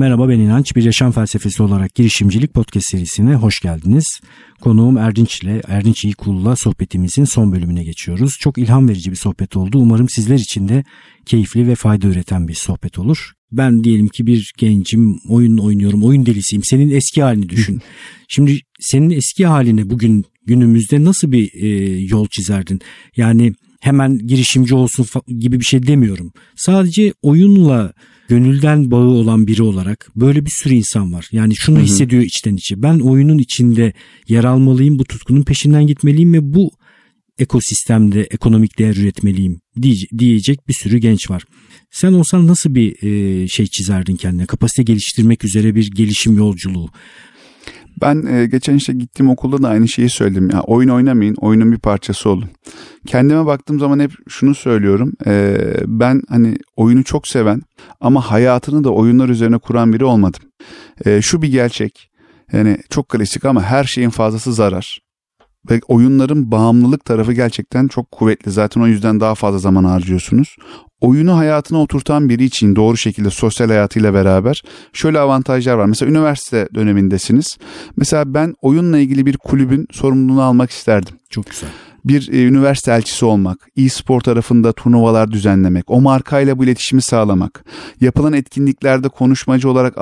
Merhaba ben İnanç. Bir yaşam felsefesi olarak girişimcilik podcast serisine hoş geldiniz. Konuğum Erdinç ile Erdinç İyikul'la sohbetimizin son bölümüne geçiyoruz. Çok ilham verici bir sohbet oldu. Umarım sizler için de keyifli ve fayda üreten bir sohbet olur. Ben diyelim ki bir gencim, oyun oynuyorum, oyun delisiyim. Senin eski halini düşün. Şimdi senin eski haline bugün günümüzde nasıl bir e, yol çizerdin? Yani hemen girişimci olsun gibi bir şey demiyorum. Sadece oyunla gönülden bağı olan biri olarak böyle bir sürü insan var. Yani şunu Hı-hı. hissediyor içten içe. Ben oyunun içinde yer almalıyım, bu tutkunun peşinden gitmeliyim ve bu ekosistemde ekonomik değer üretmeliyim diyecek bir sürü genç var. Sen olsan nasıl bir şey çizerdin kendine? Kapasite geliştirmek üzere bir gelişim yolculuğu. Ben e, geçen işte gittiğim okulda da aynı şeyi söyledim. Ya oyun oynamayın, oyunun bir parçası olun. Kendime baktığım zaman hep şunu söylüyorum. E, ben hani oyunu çok seven ama hayatını da oyunlar üzerine kuran biri olmadım. E, şu bir gerçek. Yani çok klasik ama her şeyin fazlası zarar. Ve oyunların bağımlılık tarafı gerçekten çok kuvvetli. Zaten o yüzden daha fazla zaman harcıyorsunuz. Oyunu hayatına oturtan biri için doğru şekilde sosyal hayatıyla beraber şöyle avantajlar var. Mesela üniversite dönemindesiniz. Mesela ben oyunla ilgili bir kulübün sorumluluğunu almak isterdim. Çok güzel bir e, üniversite elçisi olmak, e-spor tarafında turnuvalar düzenlemek, o markayla bu iletişimi sağlamak, yapılan etkinliklerde konuşmacı olarak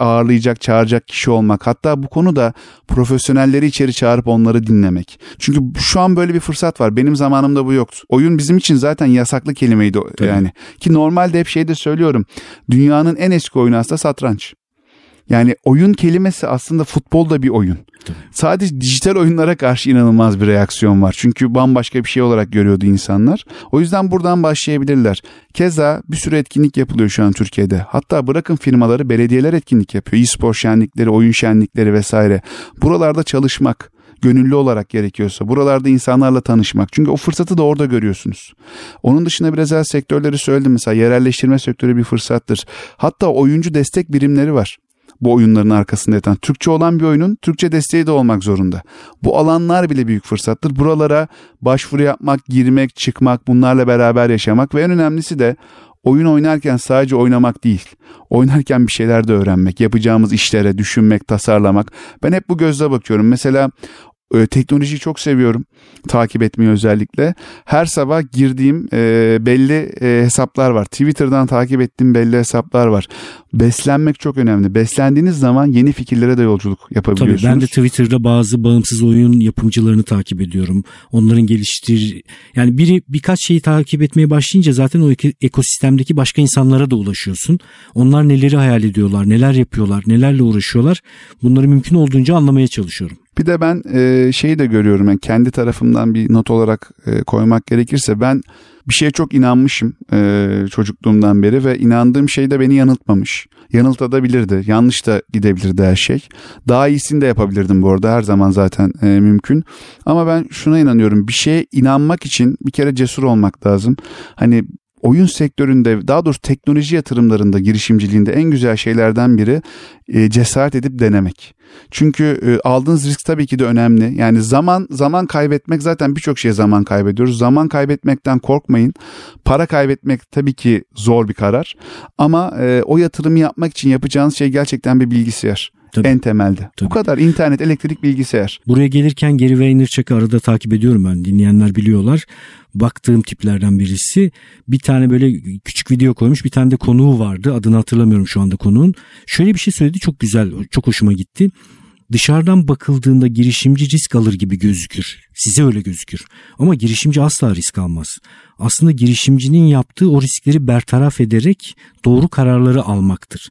ağırlayacak, çağıracak kişi olmak, hatta bu konuda profesyonelleri içeri çağırıp onları dinlemek. Çünkü şu an böyle bir fırsat var. Benim zamanımda bu yoktu. Oyun bizim için zaten yasaklı kelimeydi yani. Ki normalde hep şeyde söylüyorum. Dünyanın en eski oyunu aslında satranç. Yani oyun kelimesi aslında futbolda bir oyun. Tabii. Sadece dijital oyunlara karşı inanılmaz bir reaksiyon var. Çünkü bambaşka bir şey olarak görüyordu insanlar. O yüzden buradan başlayabilirler. Keza bir sürü etkinlik yapılıyor şu an Türkiye'de. Hatta bırakın firmaları belediyeler etkinlik yapıyor. E-spor şenlikleri, oyun şenlikleri vesaire. Buralarda çalışmak, gönüllü olarak gerekiyorsa buralarda insanlarla tanışmak. Çünkü o fırsatı da orada görüyorsunuz. Onun dışında bir özel sektörleri söyledim mesela yerelleştirme sektörü bir fırsattır. Hatta oyuncu destek birimleri var bu oyunların arkasında yatan. Türkçe olan bir oyunun Türkçe desteği de olmak zorunda. Bu alanlar bile büyük fırsattır. Buralara başvuru yapmak, girmek, çıkmak, bunlarla beraber yaşamak ve en önemlisi de oyun oynarken sadece oynamak değil. Oynarken bir şeyler de öğrenmek, yapacağımız işlere düşünmek, tasarlamak. Ben hep bu gözle bakıyorum. Mesela e, teknolojiyi çok seviyorum. Takip etmeyi özellikle. Her sabah girdiğim e, belli e, hesaplar var. Twitter'dan takip ettiğim belli hesaplar var. Beslenmek çok önemli. Beslendiğiniz zaman yeni fikirlere de yolculuk yapabiliyorsunuz. Tabii ben de Twitter'da bazı bağımsız oyun yapımcılarını takip ediyorum. Onların geliştir yani biri birkaç şeyi takip etmeye başlayınca zaten o ekosistemdeki başka insanlara da ulaşıyorsun. Onlar neleri hayal ediyorlar, neler yapıyorlar, nelerle uğraşıyorlar. Bunları mümkün olduğunca anlamaya çalışıyorum. Bir de ben e, şeyi de görüyorum yani kendi tarafımdan bir not olarak e, koymak gerekirse ben bir şeye çok inanmışım e, çocukluğumdan beri ve inandığım şey de beni yanıltmamış. Yanıltabilirdi, yanlış da gidebilirdi her şey. Daha iyisini de yapabilirdim bu arada her zaman zaten e, mümkün. Ama ben şuna inanıyorum bir şeye inanmak için bir kere cesur olmak lazım. Hani oyun sektöründe daha doğrusu teknoloji yatırımlarında girişimciliğinde en güzel şeylerden biri e, cesaret edip denemek. Çünkü e, aldığınız risk tabii ki de önemli. Yani zaman zaman kaybetmek zaten birçok şeye zaman kaybediyoruz. Zaman kaybetmekten korkmayın. Para kaybetmek tabii ki zor bir karar. Ama e, o yatırımı yapmak için yapacağınız şey gerçekten bir bilgisayar. Tabii. En temelde. Tabii. Bu kadar internet, elektrik, bilgisayar. Buraya gelirken Gary Vaynerchuk'u arada takip ediyorum ben. Dinleyenler biliyorlar. Baktığım tiplerden birisi. Bir tane böyle küçük video koymuş. Bir tane de konuğu vardı. Adını hatırlamıyorum şu anda konuğun. Şöyle bir şey söyledi. Çok güzel. Çok hoşuma gitti. Dışarıdan bakıldığında girişimci risk alır gibi gözükür. Size öyle gözükür. Ama girişimci asla risk almaz. Aslında girişimcinin yaptığı o riskleri bertaraf ederek doğru kararları almaktır.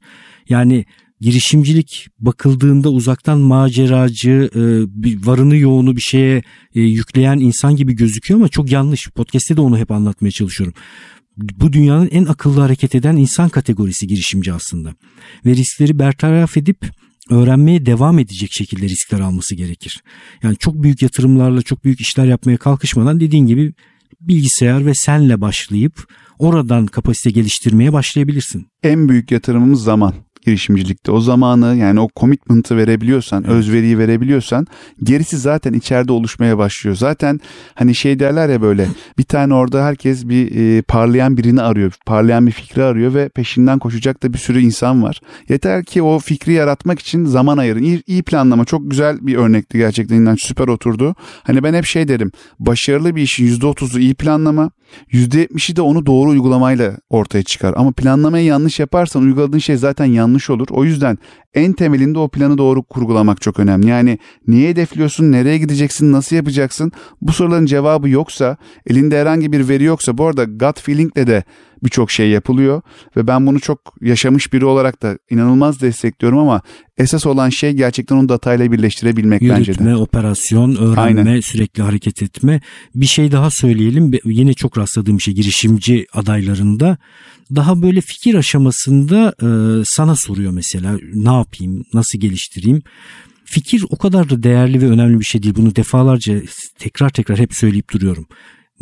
Yani girişimcilik bakıldığında uzaktan maceracı, e, varını yoğunu bir şeye e, yükleyen insan gibi gözüküyor ama çok yanlış. Podcast'te de onu hep anlatmaya çalışıyorum. Bu dünyanın en akıllı hareket eden insan kategorisi girişimci aslında. Ve riskleri bertaraf edip öğrenmeye devam edecek şekilde riskler alması gerekir. Yani çok büyük yatırımlarla çok büyük işler yapmaya kalkışmadan dediğin gibi bilgisayar ve senle başlayıp oradan kapasite geliştirmeye başlayabilirsin. En büyük yatırımımız zaman girişimcilikte. O zamanı yani o commitment'ı verebiliyorsan, evet. özveriyi verebiliyorsan gerisi zaten içeride oluşmaya başlıyor. Zaten hani şey derler ya böyle bir tane orada herkes bir e, parlayan birini arıyor. Parlayan bir fikri arıyor ve peşinden koşacak da bir sürü insan var. Yeter ki o fikri yaratmak için zaman ayırın. İyi, iyi planlama çok güzel bir örnekti gerçekten. İnan süper oturdu. Hani ben hep şey derim. Başarılı bir işin %30'u iyi planlama, %70'i de onu doğru uygulamayla ortaya çıkar. Ama planlamayı yanlış yaparsan uyguladığın şey zaten yanlış olur. O yüzden en temelinde o planı doğru kurgulamak çok önemli. Yani niye hedefliyorsun, nereye gideceksin, nasıl yapacaksın? Bu soruların cevabı yoksa, elinde herhangi bir veri yoksa bu arada gut feelingle de birçok şey yapılıyor ve ben bunu çok yaşamış biri olarak da inanılmaz destekliyorum ama esas olan şey gerçekten onu datayla birleştirebilmek Yürütme, bence de. Yürütme, operasyon, öğrenme, Aynen. sürekli hareket etme. Bir şey daha söyleyelim. Yine çok rastladığım şey girişimci adaylarında daha böyle fikir aşamasında e, sana soruyor mesela ne yapayım, nasıl geliştireyim. Fikir o kadar da değerli ve önemli bir şey değil. Bunu defalarca tekrar tekrar hep söyleyip duruyorum.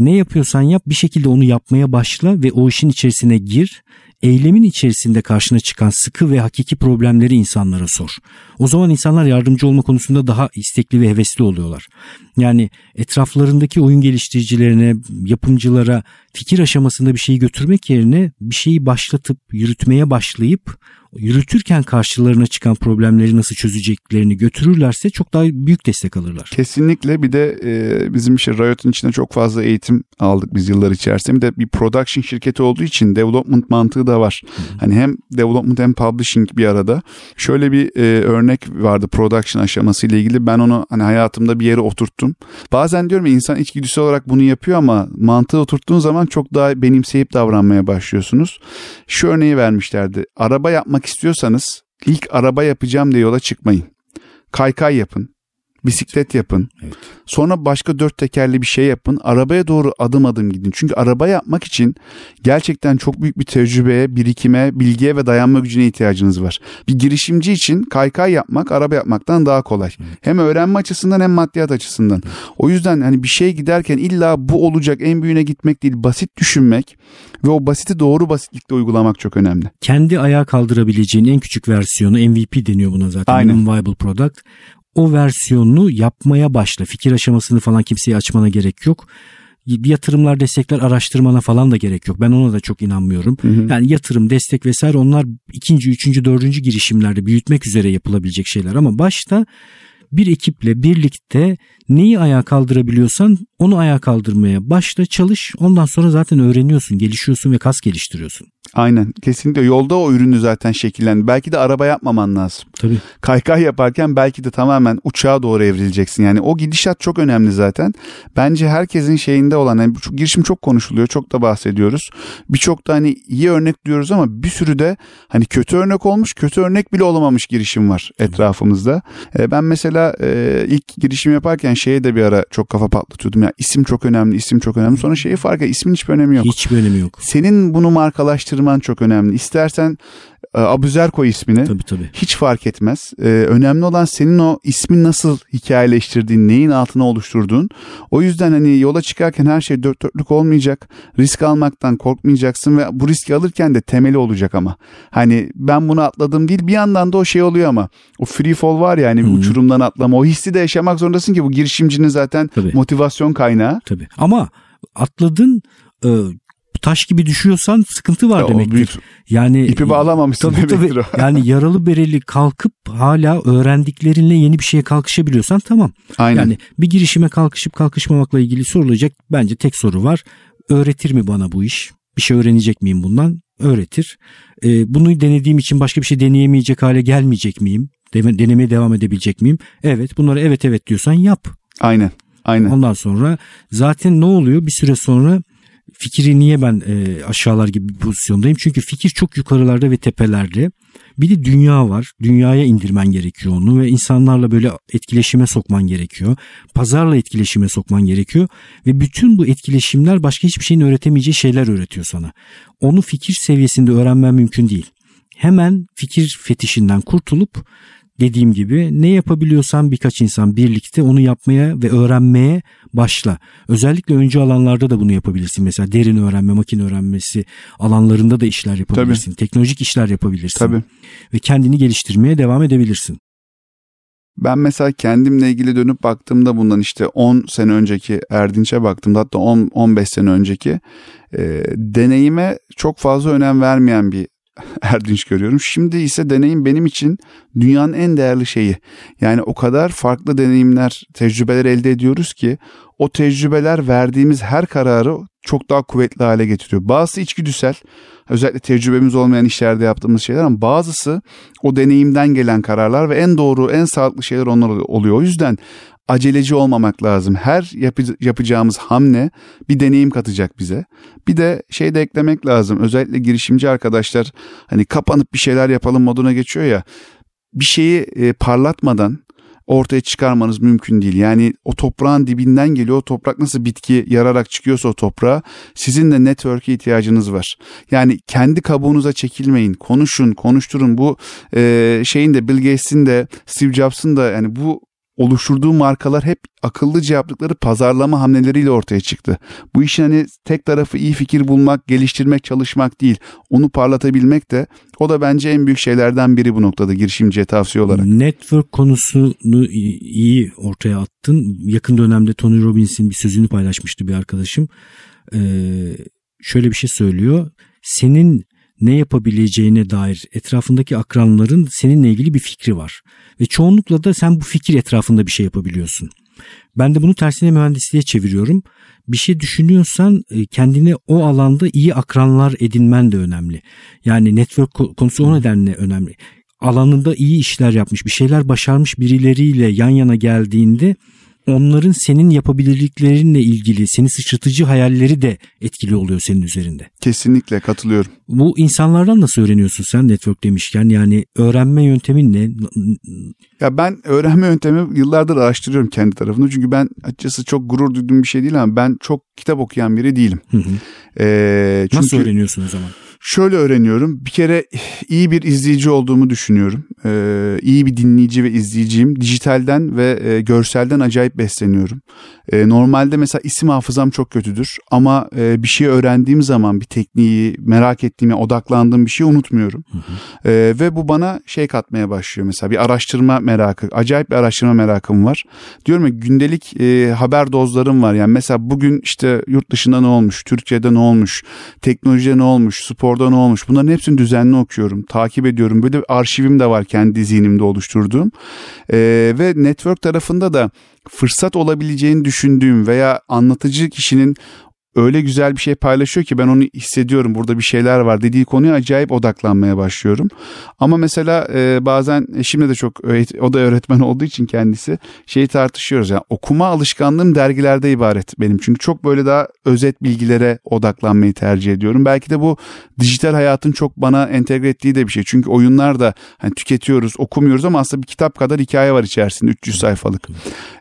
Ne yapıyorsan yap bir şekilde onu yapmaya başla ve o işin içerisine gir. Eylemin içerisinde karşına çıkan sıkı ve hakiki problemleri insanlara sor. O zaman insanlar yardımcı olma konusunda daha istekli ve hevesli oluyorlar. Yani etraflarındaki oyun geliştiricilerine, yapımcılara fikir aşamasında bir şeyi götürmek yerine bir şeyi başlatıp yürütmeye başlayıp yürütürken karşılarına çıkan problemleri nasıl çözeceklerini götürürlerse çok daha büyük destek alırlar. Kesinlikle bir de e, bizim işte Riot'un içinde çok fazla eğitim aldık biz yıllar içerisinde. Bir de bir production şirketi olduğu için development mantığı da var. Hı. Hani hem development hem publishing bir arada. Şöyle bir e, örnek vardı production aşaması ile ilgili. Ben onu hani hayatımda bir yere oturttum. Bazen diyorum ya insan içgüdüsel olarak bunu yapıyor ama mantığı oturttuğun zaman çok daha benimseyip davranmaya başlıyorsunuz. Şu örneği vermişlerdi. Araba yapmak istiyorsanız ilk araba yapacağım diye yola çıkmayın. Kaykay yapın. Bisiklet yapın. Evet. Sonra başka dört tekerli bir şey yapın. Arabaya doğru adım adım gidin. Çünkü araba yapmak için gerçekten çok büyük bir tecrübeye, birikime, bilgiye ve dayanma gücüne ihtiyacınız var. Bir girişimci için kaykay yapmak araba yapmaktan daha kolay. Evet. Hem öğrenme açısından hem maddiyat açısından. Evet. O yüzden hani bir şey giderken illa bu olacak en büyüğüne gitmek değil basit düşünmek ve o basiti doğru basitlikte uygulamak çok önemli. Kendi ayağa kaldırabileceğin en küçük versiyonu MVP deniyor buna zaten. Aynen. Viable Product o versiyonunu yapmaya başla. Fikir aşamasını falan kimseye açmana gerek yok. Yatırımlar, destekler araştırmana falan da gerek yok. Ben ona da çok inanmıyorum. Hı hı. Yani yatırım, destek vesaire onlar ikinci, üçüncü, dördüncü girişimlerde büyütmek üzere yapılabilecek şeyler. Ama başta bir ekiple birlikte neyi ayağa kaldırabiliyorsan onu ayağa kaldırmaya başla çalış. Ondan sonra zaten öğreniyorsun, gelişiyorsun ve kas geliştiriyorsun. Aynen kesinlikle yolda o ürünü zaten şekillendi. Belki de araba yapmaman lazım. Tabii. Kaykay yaparken belki de tamamen uçağa doğru evrileceksin. Yani o gidişat çok önemli zaten. Bence herkesin şeyinde olan yani girişim çok konuşuluyor. Çok da bahsediyoruz. Birçok da hani iyi örnek diyoruz ama bir sürü de hani kötü örnek olmuş kötü örnek bile olamamış girişim var etrafımızda. Ee, ben mesela e, ilk girişim yaparken şeye de bir ara çok kafa patlatıyordum. Ya isim çok önemli, isim çok önemli. Sonra şeyi fark et ismin hiçbir önemi yok. Hiçbir önemi yok. Senin bunu markalaştır araştırman çok önemli. İstersen Abuzer koy ismini. Tabii tabii. Hiç fark etmez. Ee, önemli olan senin o ismi nasıl hikayeleştirdiğin, neyin altına oluşturduğun. O yüzden hani yola çıkarken her şey dört dörtlük olmayacak. Risk almaktan korkmayacaksın ve bu riski alırken de temeli olacak ama. Hani ben bunu atladım değil bir yandan da o şey oluyor ama. O free fall var ya hani uçurumdan atlama. O hissi de yaşamak zorundasın ki bu girişimcinin zaten tabii. motivasyon kaynağı. Tabii ama atladın e, taş gibi düşüyorsan sıkıntı var ya demektir. Büyük, yani ipi bağlamamışsın tabii, demektir tabii, o. Yani yaralı bereli kalkıp hala öğrendiklerinle yeni bir şeye kalkışabiliyorsan tamam. Aynen. Yani bir girişime kalkışıp kalkışmamakla ilgili sorulacak bence tek soru var. Öğretir mi bana bu iş? Bir şey öğrenecek miyim bundan? Öğretir. Ee, bunu denediğim için başka bir şey deneyemeyecek hale gelmeyecek miyim? Denemeye devam edebilecek miyim? Evet. Bunları evet evet diyorsan yap. Aynen. Aynen. Ondan sonra zaten ne oluyor? Bir süre sonra fikri niye ben e, aşağılar gibi bir pozisyondayım? Çünkü fikir çok yukarılarda ve tepelerde. Bir de dünya var. Dünyaya indirmen gerekiyor onu ve insanlarla böyle etkileşime sokman gerekiyor. Pazarla etkileşime sokman gerekiyor ve bütün bu etkileşimler başka hiçbir şeyin öğretemeyeceği şeyler öğretiyor sana. Onu fikir seviyesinde öğrenmen mümkün değil. Hemen fikir fetişinden kurtulup dediğim gibi ne yapabiliyorsan birkaç insan birlikte onu yapmaya ve öğrenmeye başla. Özellikle öncü alanlarda da bunu yapabilirsin. Mesela derin öğrenme, makine öğrenmesi alanlarında da işler yapabilirsin. Tabii. Teknolojik işler yapabilirsin. Tabii. Ve kendini geliştirmeye devam edebilirsin. Ben mesela kendimle ilgili dönüp baktığımda bundan işte 10 sene önceki Erdinç'e baktığımda hatta 10 15 sene önceki e, deneyime çok fazla önem vermeyen bir Erdinç görüyorum. Şimdi ise deneyim benim için dünyanın en değerli şeyi. Yani o kadar farklı deneyimler, tecrübeler elde ediyoruz ki o tecrübeler verdiğimiz her kararı çok daha kuvvetli hale getiriyor. Bazısı içgüdüsel, özellikle tecrübemiz olmayan işlerde yaptığımız şeyler ama bazısı o deneyimden gelen kararlar ve en doğru, en sağlıklı şeyler onlar oluyor. O yüzden aceleci olmamak lazım. Her yapı, yapacağımız hamle bir deneyim katacak bize. Bir de şey de eklemek lazım. Özellikle girişimci arkadaşlar hani kapanıp bir şeyler yapalım moduna geçiyor ya. Bir şeyi e, parlatmadan ortaya çıkarmanız mümkün değil. Yani o toprağın dibinden geliyor. O toprak nasıl bitki yararak çıkıyorsa o toprağa sizin de network'e ihtiyacınız var. Yani kendi kabuğunuza çekilmeyin. Konuşun, konuşturun. Bu e, şeyin de Bill Gates'in de Steve Jobs'ın da yani bu oluşturduğu markalar hep akıllıca yaptıkları pazarlama hamleleriyle ortaya çıktı. Bu işin hani tek tarafı iyi fikir bulmak, geliştirmek, çalışmak değil. Onu parlatabilmek de o da bence en büyük şeylerden biri bu noktada girişimciye tavsiye olarak. Network konusunu iyi ortaya attın. Yakın dönemde Tony Robbins'in bir sözünü paylaşmıştı bir arkadaşım. Ee, şöyle bir şey söylüyor. Senin ne yapabileceğine dair etrafındaki akranların seninle ilgili bir fikri var. Ve çoğunlukla da sen bu fikir etrafında bir şey yapabiliyorsun. Ben de bunu tersine mühendisliğe çeviriyorum. Bir şey düşünüyorsan e, kendine o alanda iyi akranlar edinmen de önemli. Yani network konusu o nedenle önemli. Alanında iyi işler yapmış, bir şeyler başarmış birileriyle yan yana geldiğinde onların senin yapabilirliklerinle ilgili seni sıçratıcı hayalleri de etkili oluyor senin üzerinde. Kesinlikle katılıyorum. Bu insanlardan nasıl öğreniyorsun sen network demişken yani öğrenme yöntemin ne? Ya ben öğrenme yöntemi yıllardır araştırıyorum kendi tarafında çünkü ben açıkçası çok gurur duyduğum bir şey değil ama ben çok kitap okuyan biri değilim. Hı hı. Ee, çünkü... Nasıl öğreniyorsun o zaman? Şöyle öğreniyorum. Bir kere iyi bir izleyici olduğumu düşünüyorum. Ee, iyi bir dinleyici ve izleyiciyim. Dijitalden ve e, görselden acayip besleniyorum. Ee, normalde mesela isim hafızam çok kötüdür. Ama e, bir şey öğrendiğim zaman bir tekniği merak ettiğimi, odaklandığım bir şeyi unutmuyorum. Hı hı. Ee, ve bu bana şey katmaya başlıyor. Mesela bir araştırma merakı. Acayip bir araştırma merakım var. Diyorum ya gündelik e, haber dozlarım var. Yani mesela bugün işte yurt dışında ne olmuş, Türkiye'de ne olmuş, teknolojide ne olmuş, spor orada ne olmuş? Bunların hepsini düzenli okuyorum takip ediyorum. Böyle arşivim de var kendi zihnimde oluşturduğum. Ee, ve network tarafında da fırsat olabileceğini düşündüğüm veya anlatıcı kişinin öyle güzel bir şey paylaşıyor ki ben onu hissediyorum burada bir şeyler var dediği konuya acayip odaklanmaya başlıyorum. Ama mesela e, bazen eşimle de çok o da öğretmen olduğu için kendisi şeyi tartışıyoruz. Yani okuma alışkanlığım dergilerde ibaret benim. Çünkü çok böyle daha özet bilgilere odaklanmayı tercih ediyorum. Belki de bu dijital hayatın çok bana entegre ettiği de bir şey. Çünkü oyunlar da hani tüketiyoruz, okumuyoruz ama aslında bir kitap kadar hikaye var içerisinde 300 sayfalık.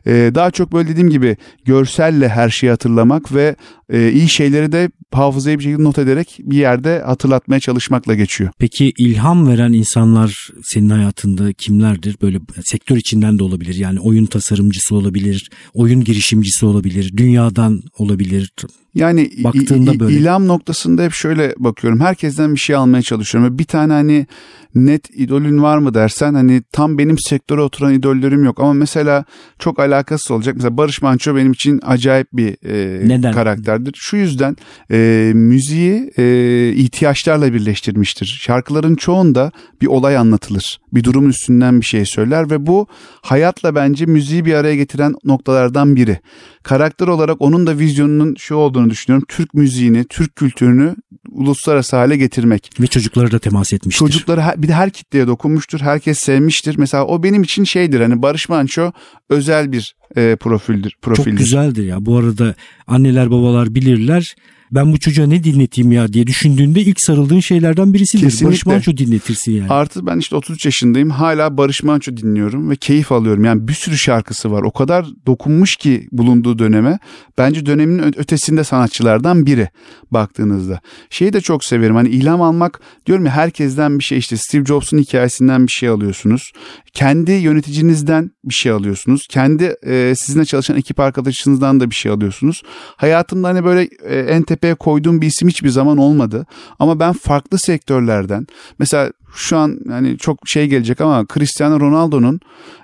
Ee, daha çok böyle dediğim gibi görselle her şeyi hatırlamak ve e, iyi şeyleri de hafızaya bir şekilde not ederek bir yerde hatırlatmaya çalışmakla geçiyor. Peki ilham veren insanlar senin hayatında kimlerdir? Böyle sektör içinden de olabilir. Yani oyun tasarımcısı olabilir, oyun girişimcisi olabilir, dünyadan olabilir. Yani baktığında böyle. ilham noktasında hep şöyle bakıyorum. Herkesten bir şey almaya çalışıyorum. Bir tane hani net idolün var mı dersen hani tam benim sektöre oturan idollerim yok. Ama mesela çok alakasız olacak. Mesela Barış Manço benim için acayip bir e, Neden? karakterdir. Şu yüzden e, müziği e, ihtiyaçlarla birleştirmiştir. Şarkıların çoğunda bir olay anlatılır. Bir durumun üstünden bir şey söyler ve bu hayatla bence müziği bir araya getiren noktalardan biri. Karakter olarak onun da vizyonunun şu olduğunu düşünüyorum. Türk müziğini, Türk kültürünü uluslararası hale getirmek. Ve çocuklara da temas etmiştir. Çocukları bir de her kitleye dokunmuştur. Herkes sevmiştir. Mesela o benim için şeydir hani Barış Manço özel bir e, profildir, profildir. Çok güzeldir ya. Bu arada anneler babalar bilirler ben bu çocuğa ne dinleteyim ya diye düşündüğünde ilk sarıldığın şeylerden birisidir. Kesinlikle. Barış Manço dinletirsin yani. Artı ben işte 33 yaşındayım. Hala Barış Manço dinliyorum ve keyif alıyorum. Yani bir sürü şarkısı var. O kadar dokunmuş ki bulunduğu döneme. Bence dönemin ötesinde sanatçılardan biri baktığınızda. Şeyi de çok severim. Hani ilham almak diyorum ya herkesten bir şey işte Steve Jobs'un hikayesinden bir şey alıyorsunuz. Kendi yöneticinizden bir şey alıyorsunuz. Kendi e, sizinle çalışan ekip arkadaşınızdan da bir şey alıyorsunuz. Hayatımda hani böyle e, en tepeye koyduğum bir isim hiçbir zaman olmadı. Ama ben farklı sektörlerden mesela şu an yani çok şey gelecek ama Cristiano Ronaldo'nun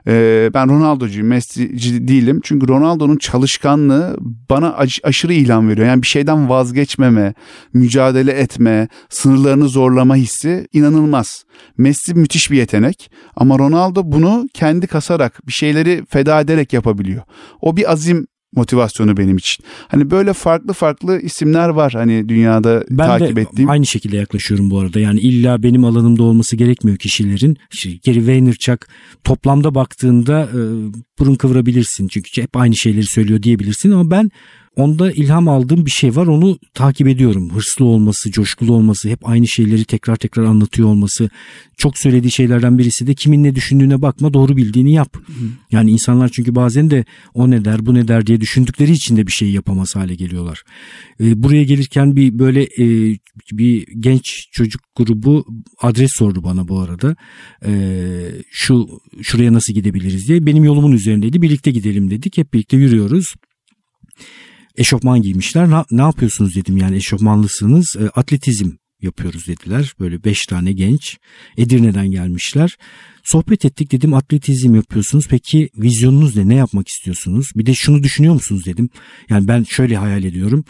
e, ben Ronaldo'cuyum Messi'ci değilim. Çünkü Ronaldo'nun çalışkanlığı bana aş, aşırı ilham veriyor. Yani bir şeyden vazgeçmeme, mücadele etme, sınırlarını zorlama hissi inanılmaz. Messi müthiş bir yetenek ama Ronaldo bunu kendi kasarak bir şeyleri feda ederek yapabiliyor. O bir azim motivasyonu benim için. Hani böyle farklı farklı isimler var hani dünyada ben takip de ettiğim. aynı şekilde yaklaşıyorum bu arada. Yani illa benim alanımda olması gerekmiyor kişilerin. İşte Gary Vaynerchuk toplamda baktığında e, burun kıvırabilirsin. Çünkü hep aynı şeyleri söylüyor diyebilirsin ama ben onda ilham aldığım bir şey var onu takip ediyorum. Hırslı olması, coşkulu olması, hep aynı şeyleri tekrar tekrar anlatıyor olması. Çok söylediği şeylerden birisi de kimin ne düşündüğüne bakma doğru bildiğini yap. Yani insanlar çünkü bazen de o ne der bu ne der diye düşündükleri için de bir şey yapamaz hale geliyorlar. Ee, buraya gelirken bir böyle e, bir genç çocuk grubu adres sordu bana bu arada. Ee, şu şuraya nasıl gidebiliriz diye. Benim yolumun üzerindeydi. Birlikte gidelim dedik. Hep birlikte yürüyoruz eşofman giymişler. Ne, ne yapıyorsunuz dedim yani eşofmanlısınız. E, atletizm yapıyoruz dediler. Böyle beş tane genç Edirne'den gelmişler. Sohbet ettik dedim atletizm yapıyorsunuz. Peki vizyonunuz ne? Ne yapmak istiyorsunuz? Bir de şunu düşünüyor musunuz dedim. Yani ben şöyle hayal ediyorum.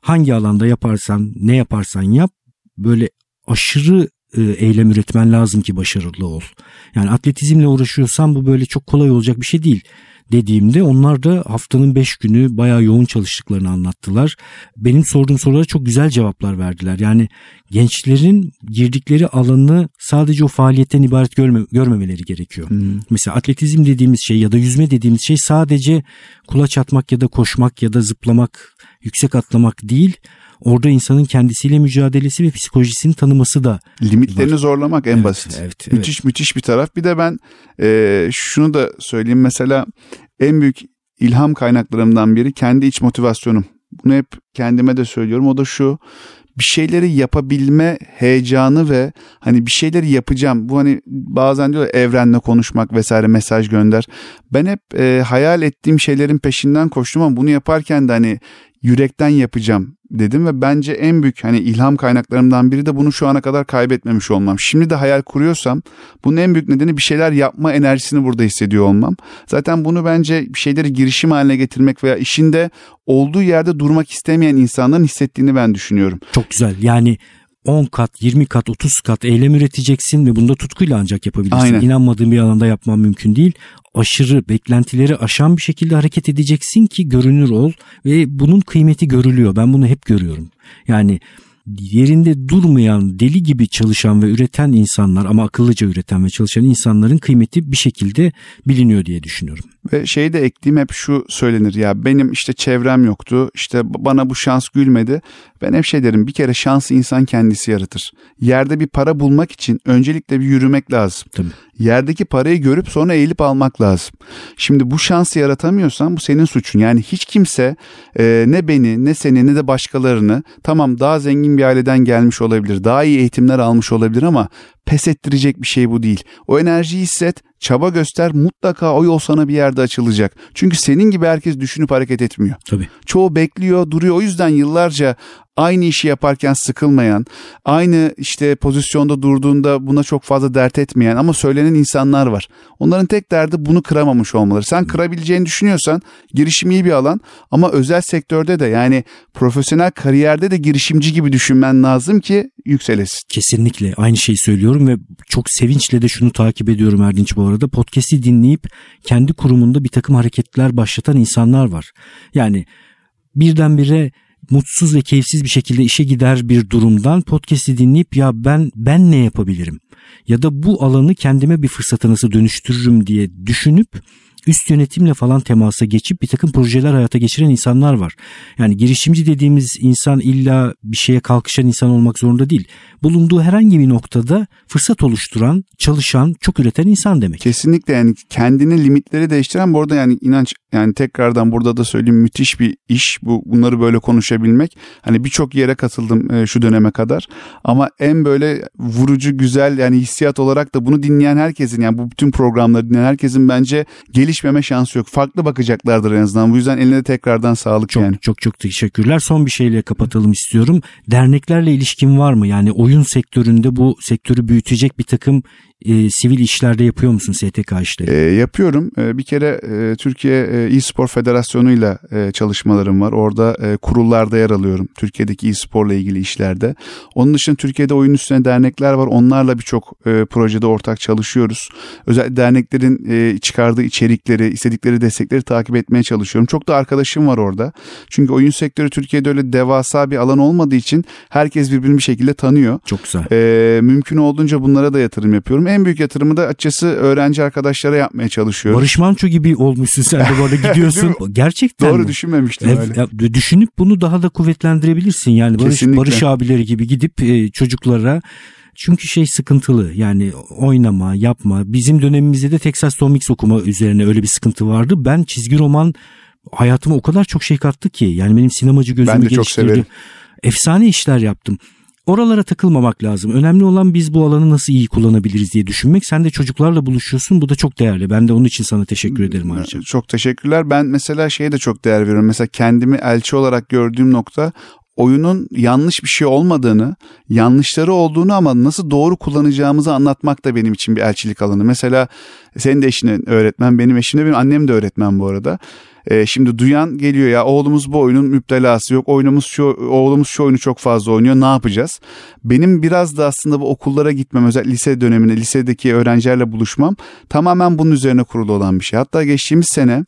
Hangi alanda yaparsan ne yaparsan yap böyle aşırı e, eylem üretmen lazım ki başarılı ol. Yani atletizmle uğraşıyorsan bu böyle çok kolay olacak bir şey değil dediğimde onlar da haftanın 5 günü bayağı yoğun çalıştıklarını anlattılar. Benim sorduğum sorulara çok güzel cevaplar verdiler. Yani gençlerin girdikleri alanı sadece o faaliyetten ibaret görme, görmemeleri gerekiyor. Hmm. Mesela atletizm dediğimiz şey ya da yüzme dediğimiz şey sadece kulaç atmak ya da koşmak ya da zıplamak, yüksek atlamak değil orada insanın kendisiyle mücadelesi ve psikolojisini tanıması da limitlerini var. zorlamak en evet, basit. Evet, evet. Müthiş müthiş bir taraf. Bir de ben e, şunu da söyleyeyim mesela en büyük ilham kaynaklarımdan biri kendi iç motivasyonum. Bunu hep kendime de söylüyorum. O da şu bir şeyleri yapabilme heyecanı ve hani bir şeyleri yapacağım. Bu hani bazen diyor evrenle konuşmak vesaire mesaj gönder. Ben hep e, hayal ettiğim şeylerin peşinden koştum ama bunu yaparken de hani yürekten yapacağım dedim ve bence en büyük hani ilham kaynaklarımdan biri de bunu şu ana kadar kaybetmemiş olmam. Şimdi de hayal kuruyorsam bunun en büyük nedeni bir şeyler yapma enerjisini burada hissediyor olmam. Zaten bunu bence bir şeyleri girişim haline getirmek veya işinde olduğu yerde durmak istemeyen insanların hissettiğini ben düşünüyorum. Çok güzel. Yani 10 kat, 20 kat, 30 kat eylem üreteceksin ve bunda tutkuyla ancak yapabilirsin. Aynen. İnanmadığın bir alanda yapman mümkün değil. Aşırı beklentileri aşan bir şekilde hareket edeceksin ki görünür ol ve bunun kıymeti görülüyor. Ben bunu hep görüyorum. Yani yerinde durmayan, deli gibi çalışan ve üreten insanlar ama akıllıca üreten ve çalışan insanların kıymeti bir şekilde biliniyor diye düşünüyorum. Ve şeyi de ekleyeyim hep şu söylenir ya benim işte çevrem yoktu işte bana bu şans gülmedi. Ben hep şey derim bir kere şansı insan kendisi yaratır. Yerde bir para bulmak için öncelikle bir yürümek lazım. Tabii. Yerdeki parayı görüp sonra eğilip almak lazım. Şimdi bu şansı yaratamıyorsan bu senin suçun. Yani hiç kimse e, ne beni ne seni ne de başkalarını tamam daha zengin bir aileden gelmiş olabilir. Daha iyi eğitimler almış olabilir ama pes ettirecek bir şey bu değil. O enerjiyi hisset, çaba göster mutlaka o yol sana bir yerde açılacak. Çünkü senin gibi herkes düşünüp hareket etmiyor. Tabii. Çoğu bekliyor, duruyor. O yüzden yıllarca aynı işi yaparken sıkılmayan, aynı işte pozisyonda durduğunda buna çok fazla dert etmeyen ama söylenen insanlar var. Onların tek derdi bunu kıramamış olmaları. Sen kırabileceğini düşünüyorsan girişim iyi bir alan ama özel sektörde de yani profesyonel kariyerde de girişimci gibi düşünmen lazım ki yükselesin. Kesinlikle aynı şeyi söylüyorum ve çok sevinçle de şunu takip ediyorum Erdinç bu arada. Podcast'i dinleyip kendi kurumunda bir takım hareketler başlatan insanlar var. Yani birdenbire mutsuz ve keyifsiz bir şekilde işe gider bir durumdan podcast'i dinleyip ya ben ben ne yapabilirim? Ya da bu alanı kendime bir fırsata nasıl dönüştürürüm diye düşünüp üst yönetimle falan temasa geçip bir takım projeler hayata geçiren insanlar var. Yani girişimci dediğimiz insan illa bir şeye kalkışan insan olmak zorunda değil. Bulunduğu herhangi bir noktada fırsat oluşturan, çalışan, çok üreten insan demek. Kesinlikle yani kendini limitleri değiştiren bu arada yani inanç yani tekrardan burada da söyleyeyim müthiş bir iş bu bunları böyle konuşabilmek. Hani birçok yere katıldım e, şu döneme kadar ama en böyle vurucu güzel yani hissiyat olarak da bunu dinleyen herkesin yani bu bütün programları dinleyen herkesin bence gelişmeme şansı yok. Farklı bakacaklardır en azından. Bu yüzden eline tekrardan sağlık çok, yani. Çok çok teşekkürler. Son bir şeyle kapatalım istiyorum. Derneklerle ilişkin var mı? Yani oyun sektöründe bu sektörü büyütecek bir takım e, sivil işlerde yapıyor musun STK işleri? E, yapıyorum. E, bir kere e, Türkiye e, e-spor federasyonuyla e, çalışmalarım var. Orada e, kurullarda yer alıyorum. Türkiye'deki e-sporla ilgili işlerde. Onun dışında Türkiye'de oyun üstüne dernekler var. Onlarla birçok e, projede ortak çalışıyoruz. Özellikle derneklerin e, çıkardığı içerikleri, istedikleri destekleri takip etmeye çalışıyorum. Çok da arkadaşım var orada. Çünkü oyun sektörü Türkiye'de öyle devasa bir alan olmadığı için herkes birbirini bir şekilde tanıyor. Çok güzel. E, mümkün olduğunca bunlara da yatırım yapıyorum. En büyük yatırımı da açıkçası öğrenci arkadaşlara yapmaya çalışıyorum. Barış Manço gibi olmuşsun sen de böyle gidiyorsun. Gerçekten Doğru mi? düşünmemiştim Ev, öyle. ya, düşünüp bunu daha da kuvvetlendirebilirsin. Yani Barış, Kesinlikle. Barış abileri gibi gidip e, çocuklara çünkü şey sıkıntılı yani oynama yapma bizim dönemimizde de Texas Tom Mix okuma üzerine öyle bir sıkıntı vardı. Ben çizgi roman hayatıma o kadar çok şey kattı ki yani benim sinemacı gözümü Ben de çok geliştirdi. severim. Efsane işler yaptım. Oralara takılmamak lazım. Önemli olan biz bu alanı nasıl iyi kullanabiliriz diye düşünmek. Sen de çocuklarla buluşuyorsun. Bu da çok değerli. Ben de onun için sana teşekkür ederim ayrıca. Çok teşekkürler. Ben mesela şeye de çok değer veriyorum. Mesela kendimi elçi olarak gördüğüm nokta oyunun yanlış bir şey olmadığını, yanlışları olduğunu ama nasıl doğru kullanacağımızı anlatmak da benim için bir elçilik alanı. Mesela senin de eşin öğretmen, benim eşim de benim annem de öğretmen bu arada. Ee, şimdi duyan geliyor ya oğlumuz bu oyunun müptelası yok. Oyunumuz şu, oğlumuz şu oyunu çok fazla oynuyor. Ne yapacağız? Benim biraz da aslında bu okullara gitmem, özellikle lise döneminde lisedeki öğrencilerle buluşmam tamamen bunun üzerine kurulu olan bir şey. Hatta geçtiğimiz sene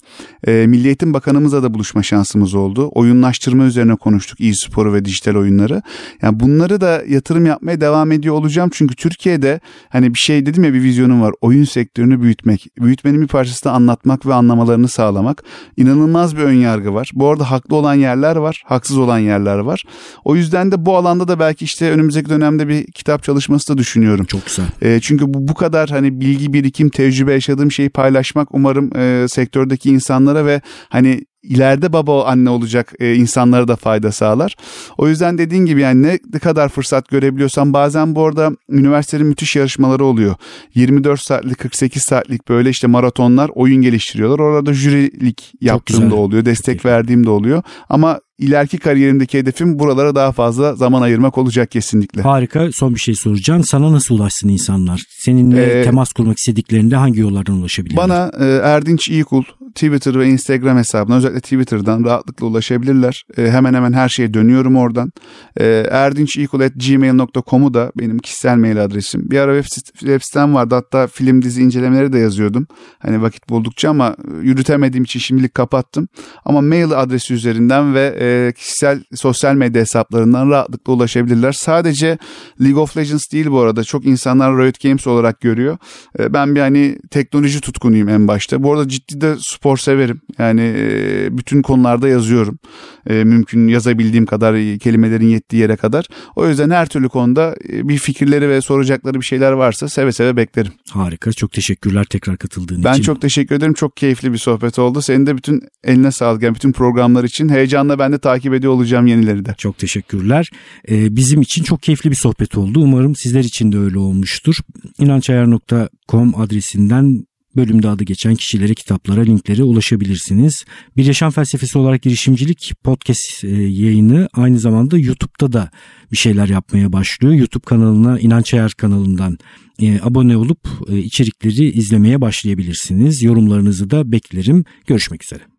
e, Milli Eğitim Bakanımızla da buluşma şansımız oldu. Oyunlaştırma üzerine konuştuk e-sporu ve dijital oyunları. Yani bunları da yatırım yapmaya devam ediyor olacağım. Çünkü Türkiye'de hani bir şey dedim ya bir vizyonum var. Oyun sektörünü büyütmek. Büyütmenin bir parçası da anlatmak ve anlamalarını sağlamak. İnanılmaz bir ön yargı var. Bu arada haklı olan yerler var, haksız olan yerler var. O yüzden de bu alanda da belki işte önümüzdeki dönemde bir kitap çalışması da düşünüyorum. Çok güzel. E, çünkü bu bu kadar hani bilgi birikim, tecrübe yaşadığım şeyi paylaşmak umarım e, sektördeki insanlara ve hani ileride baba anne olacak e, insanlara da fayda sağlar. O yüzden dediğin gibi yani ne, ne kadar fırsat görebiliyorsan bazen bu arada üniversitelerin müthiş yarışmaları oluyor. 24 saatlik 48 saatlik böyle işte maratonlar oyun geliştiriyorlar. Orada jürilik yaptığım da oluyor. Destek verdiğim de oluyor. Ama ileriki kariyerimdeki hedefim buralara daha fazla zaman ayırmak olacak kesinlikle. Harika. Son bir şey soracağım. Sana nasıl ulaşsın insanlar? Seninle Ee, temas kurmak istediklerinde hangi yollardan ulaşabilirler? Bana e, Erdinç İyikul Twitter ve Instagram hesabına özellikle Twitter'dan rahatlıkla ulaşabilirler. E, hemen hemen her şeye dönüyorum oradan. E, erdinçiyikul.gmail.com'u da benim kişisel mail adresim. Bir ara web, web sitem vardı hatta film dizi incelemeleri de yazıyordum. Hani vakit buldukça ama yürütemediğim için şimdilik kapattım. Ama mail adresi üzerinden ve e, kişisel sosyal medya hesaplarından rahatlıkla ulaşabilirler. Sadece League of Legends değil bu arada. Çok insanlar Riot Games olarak görüyor. E, ben bir hani teknoloji tutkunuyum en başta. Bu arada ciddi de spor severim. Yani e, bütün konularda yazıyorum. E, mümkün yazabildiğim kadar e, kelimelerin yettiği yere kadar. O yüzden her türlü konuda bir fikirleri ve soracakları bir şeyler varsa seve seve beklerim. Harika. Çok teşekkürler tekrar katıldığın Ben için. çok teşekkür ederim. Çok keyifli bir sohbet oldu. Senin de bütün eline sağlık. Yani bütün programlar için heyecanla ben de takip ediyor olacağım yenileri de. Çok teşekkürler. Bizim için çok keyifli bir sohbet oldu. Umarım sizler için de öyle olmuştur. İnançayar.com adresinden bölümde adı geçen kişilere, kitaplara, linklere ulaşabilirsiniz. Bir Yaşam Felsefesi olarak girişimcilik podcast e, yayını aynı zamanda YouTube'da da bir şeyler yapmaya başlıyor. YouTube kanalına İnanç Ayar kanalından e, abone olup e, içerikleri izlemeye başlayabilirsiniz. Yorumlarınızı da beklerim. Görüşmek üzere.